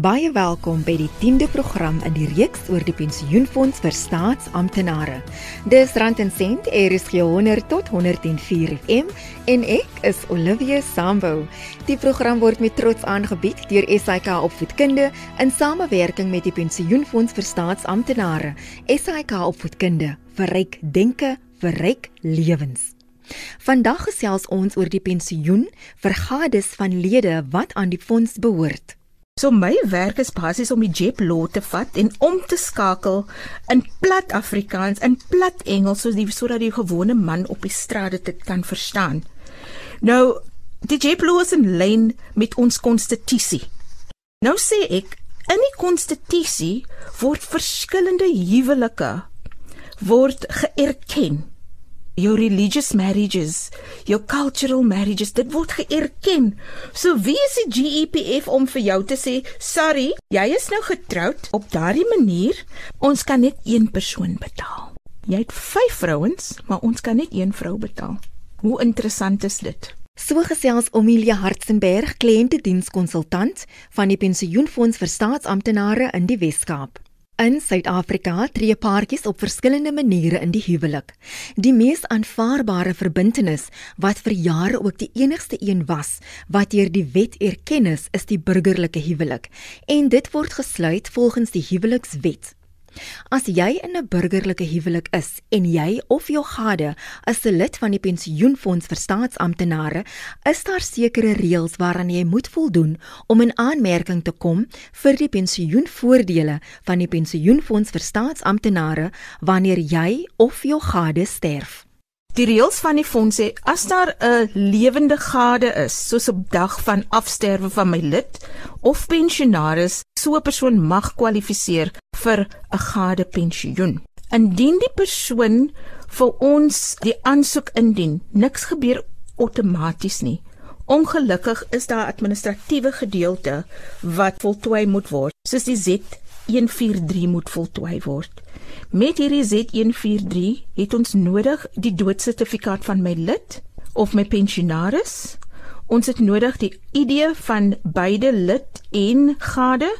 Baie welkom by die 10de program in die reeks oor die pensioenfonds vir staatsamptenare. Dis Rand en Sent, RSG 100 tot 104 FM en ek is Olivia Sambo. Die program word met trots aangebied deur SAK Opvoedkunde in samewerking met die pensioenfonds vir staatsamptenare. SAK Opvoedkunde, verryk denke, verryk lewens. Vandag gesels ons oor die pensioen vir gades van lede wat aan die fonds behoort. So my werk is basies om die Jep law te vat en om te skakel in plat Afrikaans in plat Engels soos die sodat die gewone man op die straat dit kan verstaan. Nou die Jep law is in lyn met ons konstitusie. Nou sê ek in die konstitusie word verskillende huwelike word geerken jou religious marriages, jou cultural marriages, dit word geerken. So wie is die GEPF om vir jou te sê, "Sorry, jy is nou getroud op daardie manier, ons kan net een persoon betaal." Jy het 5 vrouens, maar ons kan net een vrou betaal. Hoe interessant is dit? So gesels Omilia Hartzenberg, kliëntedienskonsultant van die Pensioenfonds vir Staatsamptenare in die Wes-Kaap. In Suid-Afrika tree paartjies op verskillende maniere in die huwelik. Die mees aanvaarbare verbintenis wat vir jare ook die enigste een was wat deur die wet erken is, is die burgerlike huwelik en dit word gesluit volgens die huwelikswet. As jy in 'n burgerlike huwelik is en jy of jou gade is 'n lid van die pensioenfonds vir staatsamptenare, is daar sekere reëls waaraan jy moet voldoen om in aanmerking te kom vir die pensioenvoordele van die pensioenfonds vir staatsamptenare wanneer jy of jou gade sterf. Die reëls van die fonds sê as daar 'n lewende gade is, soos op dag van afsterwe van my lid of pensionaris, so 'n persoon mag kwalifiseer vir 'n gade pensioen. Indien die persoon vir ons die aansoek indien, niks gebeur outomaties nie. Ongelukkig is daar administratiewe gedeelte wat voltooi moet word, soos die Z143 moet voltooi word. Met hierdie Z143 het ons nodig die doodsertifikaat van my lid of my pensionaris. Ons het nodig die ID van beide lid en gade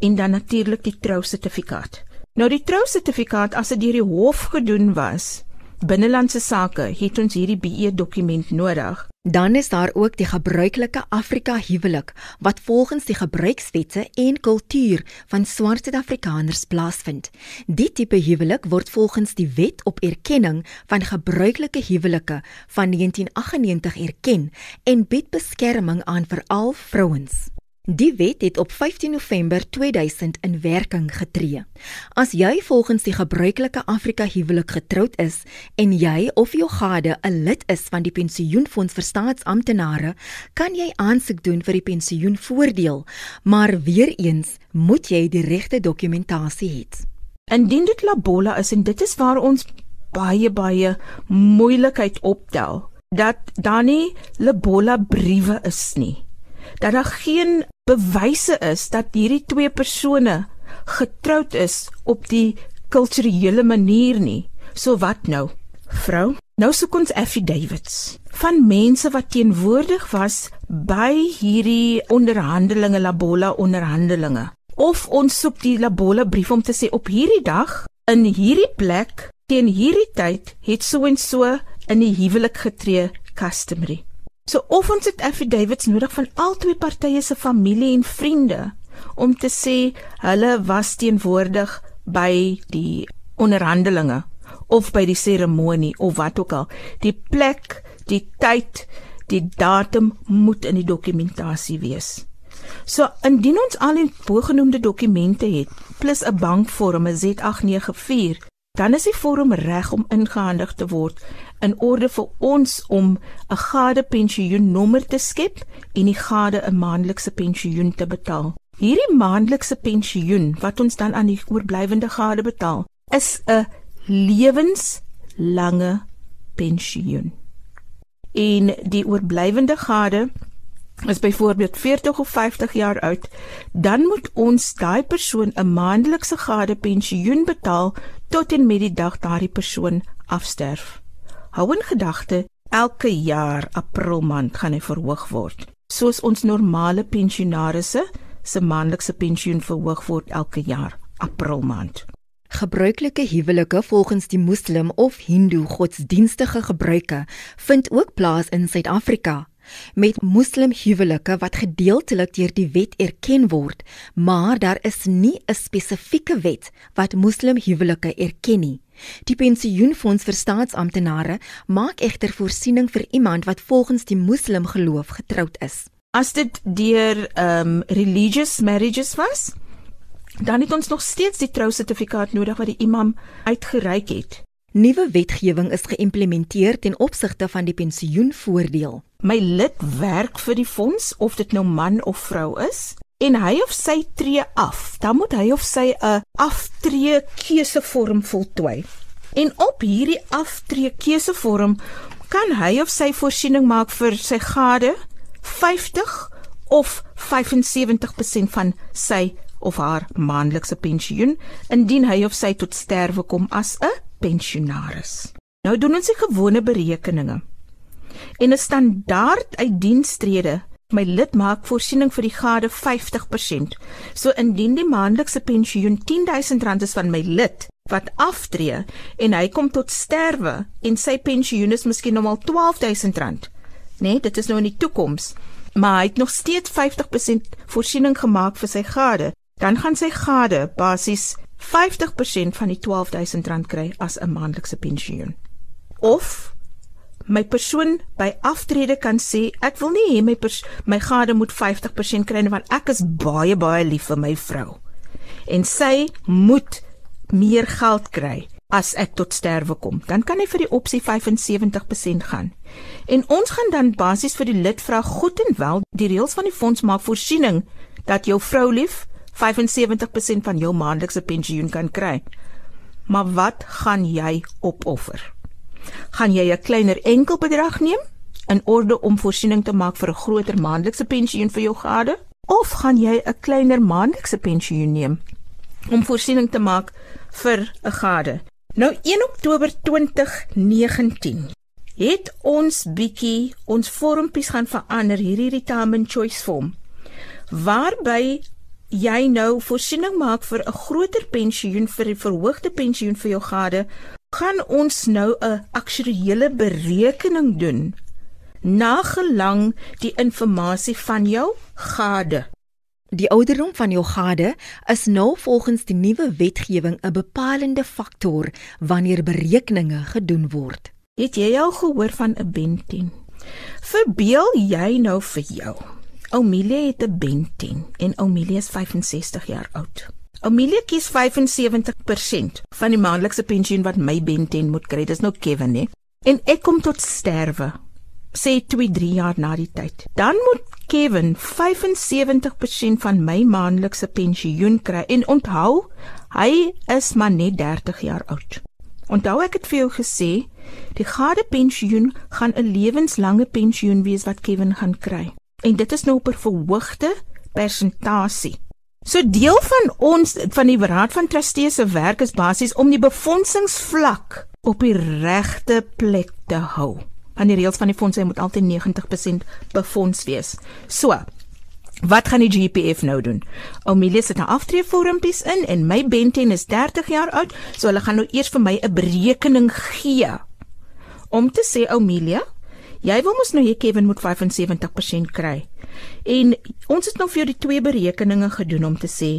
en dan natuurlik die trousertifikaat. Nou die trousertifikaat as dit deur die hof gedoen was, binnelandse sake, het ons hierdie BE dokument nodig. Dan is daar ook die gebruikelike Afrika huwelik wat volgens die gebruikswette en kultuur van swart Suid-Afrikaners plaasvind. Die tipe huwelik word volgens die Wet op Erkenning van Gebruikelike Huwelike van 1998 erken en bied beskerming aan veral vrouens. Die wet het op 15 November 2000 in werking getree. As jy volgens die gebruikelike Afrika huwelik getroud is en jy of jou gade 'n lid is van die pensioenfonds vir staatsamptenare, kan jy aansoek doen vir die pensioenvoordeel, maar weer eens moet jy die regte dokumentasie hê. Indien dit labola is en dit is waar ons baie baie moeilikheid optel, dat daar nie labola briewe is nie dat daar geen bewyse is dat hierdie twee persone getroud is op die kulturele manier nie. So wat nou? Vrou, nou soek ons affidavits van mense wat teenwoordig was by hierdie onderhandelinge Labola onderhandelinge. Of ons soek die Labola brief om te sê op hierdie dag in hierdie plek teen hierdie tyd het so en so in die huwelik getree customary. So of ons het affidavits nodig van al twee partye se familie en vriende om te sê hulle was teenwoordig by die onderhandelinge of by die seremonie of wat ook al. Die plek, die tyd, die datum moet in die dokumentasie wees. So indien ons al die bogenoemde dokumente het plus 'n bankvorm 'n Z894 dan is die vorm reg om ingehandig te word in orde vir ons om 'n gade pensioennommer te skep en die gade 'n maandelikse pensioen te betaal. Hierdie maandelikse pensioen wat ons dan aan die oorblywende gade betaal, is 'n lewenslange pensioen. En die oorblywende gade is byvoorbeeld 40 of 50 jaar oud, dan moet ons daai persoon 'n maandelikse gade pensioen betaal tot en met die dag daardie persoon afsterf. Hou in gedagte, elke jaar April maand gaan hy verhoog word. Soos ons normale pensionarisse se maandelikse pensioen verhoog word elke jaar April maand. Gebruikelike huwelike volgens die Moslem of Hindu godsdienstige gebruike vind ook plaas in Suid-Afrika met moslim huwelike wat gedeeltelik deur die wet erken word, maar daar is nie 'n spesifieke wet wat moslim huwelike erken nie. Die pensioenfonds vir staatsamptenare maak egter voorsiening vir iemand wat volgens die moslim geloof getroud is. As dit deur um religious marriages was, dan het ons nog steeds die trousertifikaat nodig wat die imam uitgereik het. Nuwe wetgewing is geïmplementeer ten opsigte van die pensioenvoordeel. My lid werk vir die fonds of dit nou man of vrou is en hy of sy tree af. Dan moet hy of sy 'n aftree keusevorm voltooi. En op hierdie aftree keusevorm kan hy of sy voorsiening maak vir sy gade 50 of 75% van sy of haar maandelikse pensioen indien hy of sy tot sterwe kom as 'n pensionaris. Nou doen ons die gewone berekeninge. En 'n standaard uitdienstrede, my lid maak voorsiening vir die gade 50%. So indien die maandelikse pensioen R10000 is van my lid wat aftree en hy kom tot sterwe en sy pensioen is miskien nog maar R12000. Nee, dit is nou in die toekoms. Maar hy het nog steeds 50% voorsiening gemaak vir sy gade. Dan gaan sy gade basies 50% van die R12000 kry as 'n maandelikse pensioen. Of my persoon by aftrede kan sê ek wil nie hê my my gade moet 50% kry want ek is baie baie lief vir my vrou. En sy moet meer geld kry as ek tot sterwe kom. Dan kan hy vir die opsie 75% gaan. En ons gaan dan basies vir die lid vra goed en wel die reëls van die fonds maak voorsiening dat jou vrou lief 75% van jou maandelikse pensioen kan kry. Maar wat gaan jy opoffer? Gaan jy 'n kleiner enkelbedrag neem in orde om voorsiening te maak vir 'n groter maandelikse pensioen vir jou gade? Of gaan jy 'n kleiner maandelikse pensioen neem om voorsiening te maak vir 'n gade? Nou 1 Oktober 2019 het ons bietjie ons vormpies gaan verander hierdie retirement choice form waarby jy nou voorsiening maak vir 'n groter pensioen vir 'n verhoogde pensioen vir jou gade, gaan ons nou 'n aktuariële berekening doen na gelang die inligting van jou gade. Die ouderdom van jou gade is nou volgens die nuwe wetgewing 'n bepalende faktor wanneer berekeninge gedoen word. Het jy al gehoor van 'n bentien? Verbeel jy nou vir jou Oumilie het 'n bentien en Oumilie is 65 jaar oud. Oumilie kies 75% van die maandelikse pensioen wat my bentien moet kry. Dis nou Kevin, hè? En ek kom tot sterwe. Sê 2-3 jaar na die tyd. Dan moet Kevin 75% van my maandelikse pensioen kry. En onthou, hy is maar net 30 jaar oud. Onthou ek het vir jou gesê, die gade pensioen gaan 'n lewenslange pensioen wees wat Kevin gaan kry en dit is nou op 'n verhoogde persentasie. So deel van ons van die Raad van Trustees se werk is basies om die befondsingsvlak op die regte plek te hou. Aan die reëls van die fonds moet altyd 90% befonds wees. So, wat gaan die GPF nou doen? Omelia sit 'n aftreevormpies in en my Benten is 30 jaar oud, so hulle gaan nou eers vir my 'n berekening gee om te sê Omelia, Jy wil mos nou hê Kevin moet 75% kry. En ons het nou vir jou die twee berekeninge gedoen om te sê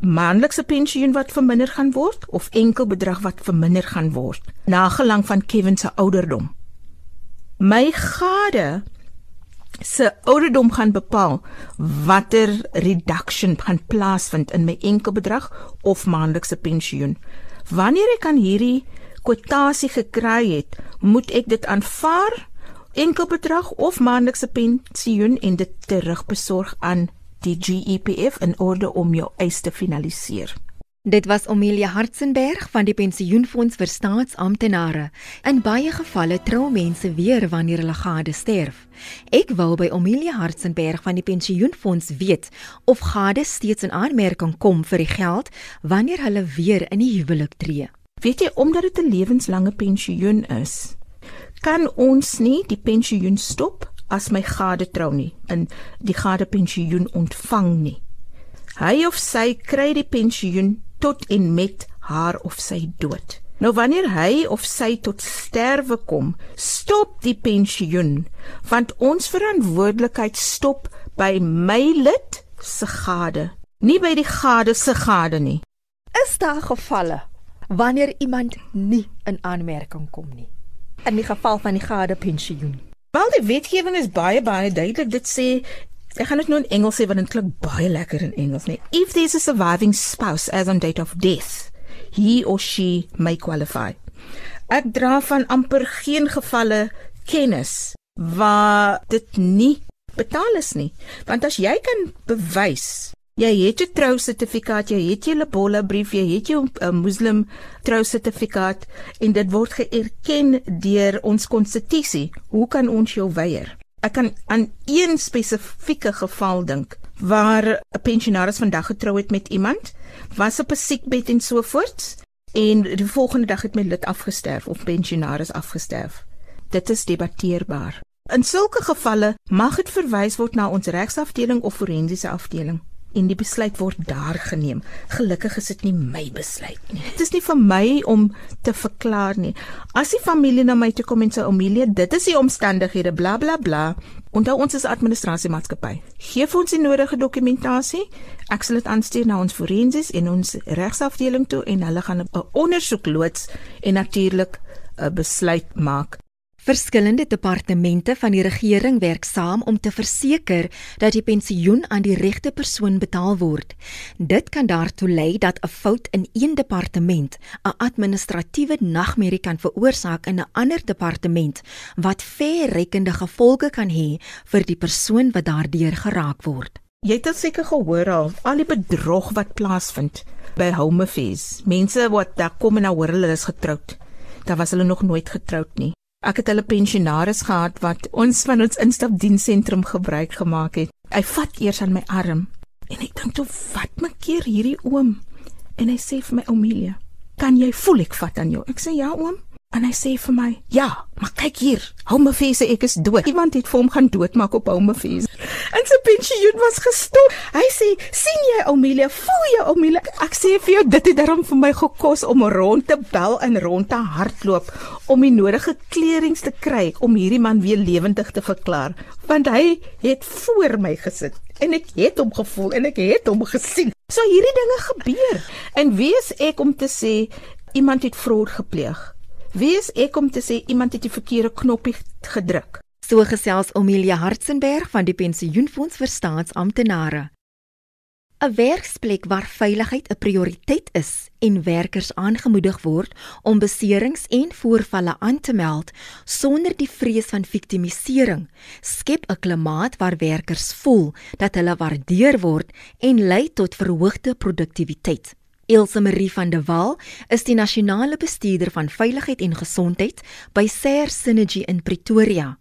maandelikse pensioen wat verminder gaan word of enkel bedrag wat verminder gaan word na gelang van Kevin se ouderdom. My gade se ouderdom gaan bepaal watter reduction gaan plaasvind in my enkel bedrag of maandelikse pensioen. Wanneer ek aan hierdie kwotasie gekry het, moet ek dit aanvaar enkel bedrag of maandelikse pensioen en dit terugbesorg aan die GEPF in orde om jou eis te finaliseer. Dit was Omelia Hartzenberg van die Pensioenfonds vir Staatsamptenare. In baie gevalle trou mense weer wanneer hulle gade sterf. Ek wil by Omelia Hartzenberg van die Pensioenfonds weet of gade steeds in aanmerking kom vir die geld wanneer hulle weer in die huwelik tree. Weet jy omdat dit 'n lewenslange pensioen is, kan ons nie die pensioen stop as my gade trou nie in die gade pensioen ontvang nie. Hy of sy kry die pensioen tot en met haar of sy dood. Nou wanneer hy of sy tot sterwe kom, stop die pensioen, want ons verantwoordelikheid stop by my lid se gade, nie by die gade se gade nie. Is daar gevalle wanneer iemand nie in aanmerking kom nie? In die geval van die gade pensioen. Wel die wetgewing is baie baie duidelik. Dit sê ek gaan dit nou in Engels sê want dit klink baie lekker in Engels, nee. If there is a surviving spouse as on date of death, he or she may qualify. Ek dra van amper geen gevalle kennis waar dit nie betaal is nie. Want as jy kan bewys jy het 'n trousertifikaat, jy het jou Lebola brief, jy het jou uh, Muslim trousertifikaat en dit word geerken deur ons konstitusie, hoe kan ons jou weier? Ek kan aan een spesifieke geval dink waar 'n pensionaris vandag getrou het met iemand, was op 'n siekbed en so voort en die volgende dag het my lid afgesterf of pensionaris afgesterf. Dit is debatteerbaar. In sulke gevalle mag dit verwys word na ons regsafdeling of forensiese afdeling en die besluit word daar geneem. Gelukkig is dit nie my besluit nie. Dit is nie vir my om te verklaar nie. As die familie na my toe kom en sê Omelia, dit is die omstandighede bla bla bla. Onthou ons is administrasiemaatskappy. Geef ons die nodige dokumentasie. Ek sal dit aanstuur na ons forensies en ons regsafdeling toe en hulle gaan 'n ondersoek loods en natuurlik 'n besluit maak Verskillende departemente van die regering werk saam om te verseker dat die pensioen aan die regte persoon betaal word. Dit kan daartoe lei dat 'n fout in een departement 'n administratiewe nagmerrie kan veroorsaak in 'n ander departement wat verrekkende gevolge kan hê vir die persoon wat daardeur geraak word. Jy het seker gehoor al al die bedrog wat plaasvind by Home Affairs. Mense wat daar kom en nou hoor hulle is getroud. Daar was hulle nog nooit getroud nie. Ek het hulle pensionaris gehad wat ons van ons instapdiensentrum gebruik gemaak het. Hy vat eers aan my arm en ek dink toe wat my keer hierdie oom en hy sê vir my Omelia, "Kan jy voel ek vat aan jou?" Ek sê ja oom. En hy sê vir my, "Ja, maar kyk hier, Home Face ek is dood. Iemand het vir hom gaan doodmaak op Home Face." En sy pensioen was gestop. Hy sê, "Sien jy, Amelia, voel jy, Amelia? Ek sê vir jou, dit het darm vir my gekos om rond te bel en rond te hardloop om die nodige klerings te kry om hierdie man weer lewendig te verklaar, want hy het voor my gesit en ek het hom gevoel en ek het hom gesien. So hierdie dinge gebeur. En wie is ek om te sê iemand het vrot gepleeg? Wie is ek om te sê iemand het die verkeerde knoppie gedruk? So gesels Omelia Hartzenberg van die Pensioenfonds vir Staatsamptenare. 'n Werksplek waar veiligheid 'n prioriteit is en werkers aangemoedig word om beserings en voorvalle aan te meld sonder die vrees van victimisering, skep 'n klimaat waar werkers voel dat hulle waardeer word en lei tot verhoogde produktiwiteit. Elsə Marie van der Walt is die nasionale bestuurder van veiligheid en gesondheid by SARE Synergy in Pretoria.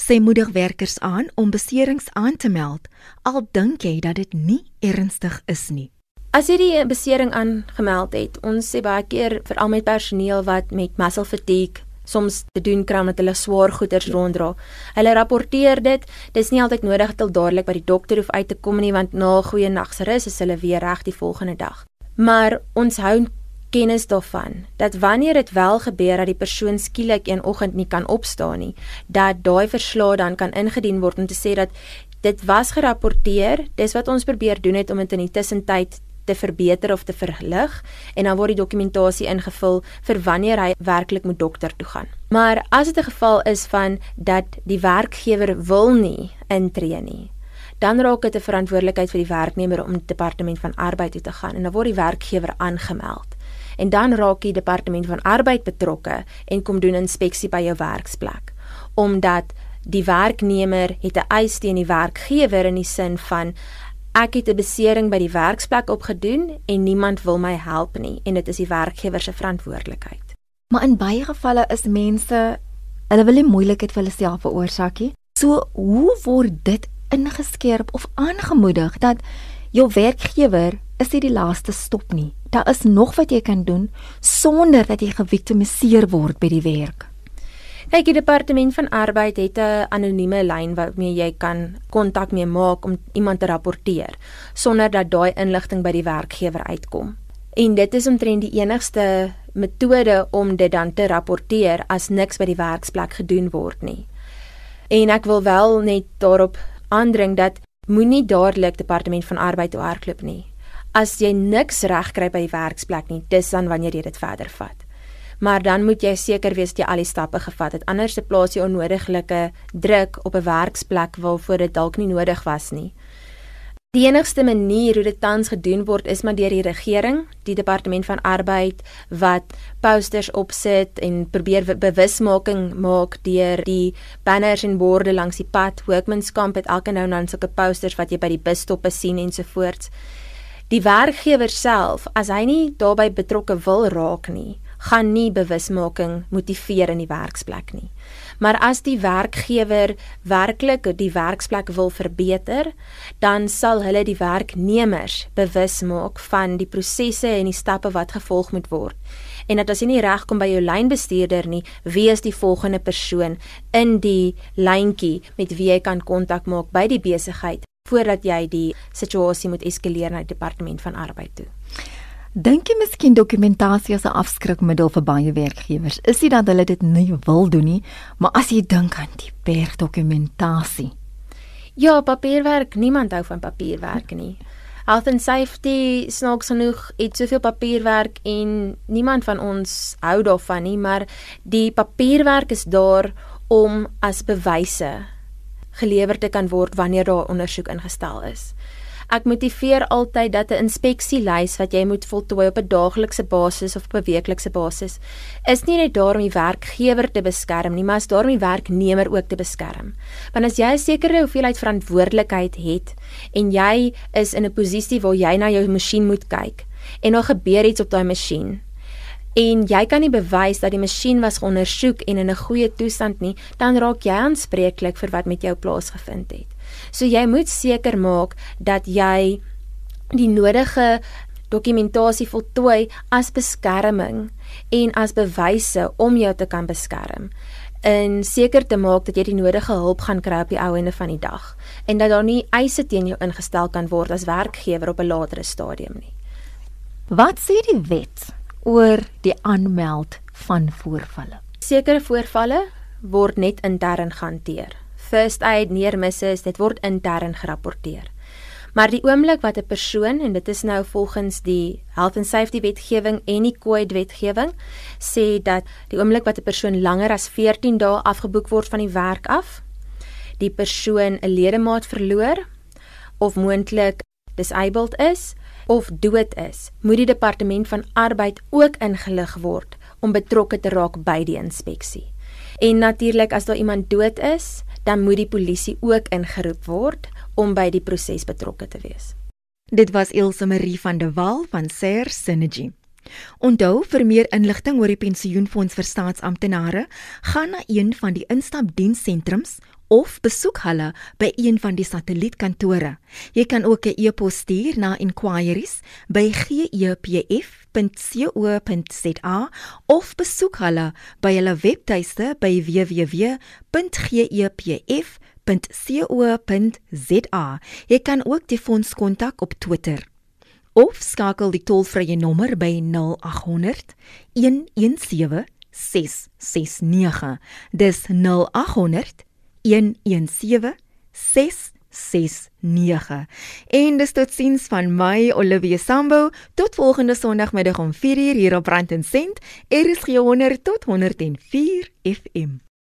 Sy moedig werkers aan om beserings aan te meld al dink jy dat dit nie ernstig is nie. As jy die besering aangemeld het, ons sê baie keer veral met personeel wat met muscle fatigue soms te doen kry met hulle swaar goeders ronddra. Hulle rapporteer dit. Dis nie altyd nodig hulle dadelik by die dokter hoef uit te kom nie want na 'n goeie nagsrus is hulle weer reg die volgende dag. Maar ons hou kennis daarvan dat wanneer dit wel gebeur dat die persoon skielik een oggend nie kan opstaan nie, dat daai verslae dan kan ingedien word om te sê dat dit was gerapporteer, dis wat ons probeer doen het om dit in die tussentyd te verbeter of te verlig en dan word die dokumentasie ingevul vir wanneer hy werklik moet dokter toe gaan. Maar as dit 'n geval is van dat die werkgewer wil nie intree nie, dan raak dit 'n verantwoordelikheid vir die werknemer om die departement van arbeid toe te gaan en dan word die werkgewer aangemeld. En dan raak die departement van arbeid betrokke en kom doen inspeksie by jou werksplek. Omdat die werknemer het 'n eis teen die werkgewer in die sin van ek het 'n besering by die werksplek opgedoen en niemand wil my help nie en dit is die werkgewer se verantwoordelikheid. Maar in baie gevalle is mense hulle wil nie moeilikheid vir hulle self veroorsaak nie. So hoe word dit ingeskerp of aangemoedig dat jou werkgewer is nie die laaste stop nie. Daar is nog wat jy kan doen sonder dat jy geviktimiseer word by die werk. Kyk, die departement van arbeid het 'n anonieme lyn waarmee jy kan kontak mee maak om iemand te rapporteer sonder dat daai inligting by die werkgewer uitkom. En dit is omtrent die enigste metode om dit dan te rapporteer as niks by die werksplek gedoen word nie. En ek wil wel net daarop aandring dat moenie dadelik departement van arbeid toe hardloop nie. As jy niks regkry by die werksplek nie, dis dan wanneer jy dit verder vat. Maar dan moet jy seker wees dat jy al die stappe gevat het. Anders se plaas jy onnodiglike druk op 'n werksplek waarvoor dit dalk nie nodig was nie. Die enigste manier hoe dit tans gedoen word is maar deur die regering, die departement van arbeid wat posters opsit en probeer bewusmaking maak deur die banners en borde langs die pad. Hoekmanskamp het elke nou en dan sulke posters wat jy by die busstoppe sien ensovoorts. Die werkgewer self, as hy nie daarbey betrokke wil raak nie, gaan nie bewusmaking motiveer in die werksplek nie. Maar as die werkgewer werklik die werksplek wil verbeter, dan sal hulle die werknemers bewus maak van die prosesse en die stappe wat gevolg moet word. En dat as jy nie regkom by jou lynbestuurder nie, wie is die volgende persoon in die lyntjie met wie jy kan kontak maak by die besigheid voordat jy die situasie moet eskaleer na die departement van arbeid toe. Dink jy miskien dokumentasie as 'n afskrikmiddel vir baie werkgewers? Is dit dat hulle dit nie wil doen nie, maar as jy dink aan die berg dokumentasie. Ja, papierwerk, niemand hou van papierwerk nie. Health and safety snaaks genoeg het soveel papierwerk en niemand van ons hou daarvan nie, maar die papierwerk is daar om as bewyse gelewer te kan word wanneer daar ondersoek ingestel is. Ek motiveer altyd dat 'n inspeksielys wat jy moet voltooi op 'n daaglikse basis of op 'n weeklikse basis is nie net daar om die werkgewer te beskerm nie, maar is daar om die werknemer ook te beskerm. Want as jy 'n sekere hoeveelheid verantwoordelikheid het en jy is in 'n posisie waar jy na jou masjien moet kyk en daar gebeur iets op daai masjien en jy kan nie bewys dat die masjien was ondersoek en in 'n goeie toestand nie, dan raak jy aanspreeklik vir wat met jou plaasgevind het. So jy moet seker maak dat jy die nodige dokumentasie voltooi as beskerming en as bewyse om jou te kan beskerm en seker te maak dat jy die nodige hulp gaan kry op die ou ende van die dag en dat daar nie eise teen jou ingestel kan word as werkgewer op 'n latere stadium nie. Wat sê die wet oor die aanmeld van voorvalle? Sekere voorvalle word net intern gehanteer first aid neermisse is dit word intern gerapporteer. Maar die oomblik wat 'n persoon en dit is nou volgens die health and safety wetgewing en die COVID wetgewing sê dat die oomblik wat 'n persoon langer as 14 dae afgeboek word van die werk af, die persoon 'n ledemaat verloor of moontlik disabled is of dood is, moet die departement van arbeid ook ingelig word om betrokke te raak by die inspeksie. En natuurlik as daar iemand dood is, dan moet die polisie ook ingeroep word om by die proses betrokke te wees. Dit was Elsje Marie van der Walt van Ser Synergy. Onthou vir meer inligting oor die pensioenfonds vir staatsamptenare, gaan na een van die instapdienssentrums of besoek hulle by een van die satellietkantore. Jy kan ook 'n e-pos stuur na inquiries@gepf.co.za of besoek hulle by hulle webtuiste by www.gepf.co.za. Jy kan ook die fonds kontak op Twitter of skakel die tollvrye nommer by 0800 117 669. Dis 0800 117669 en dis tot siens van my Olivia Sambo. Tot volgende sonoggemiddag om 4uur hier op Rand en Sent RSG 100 tot 104 FM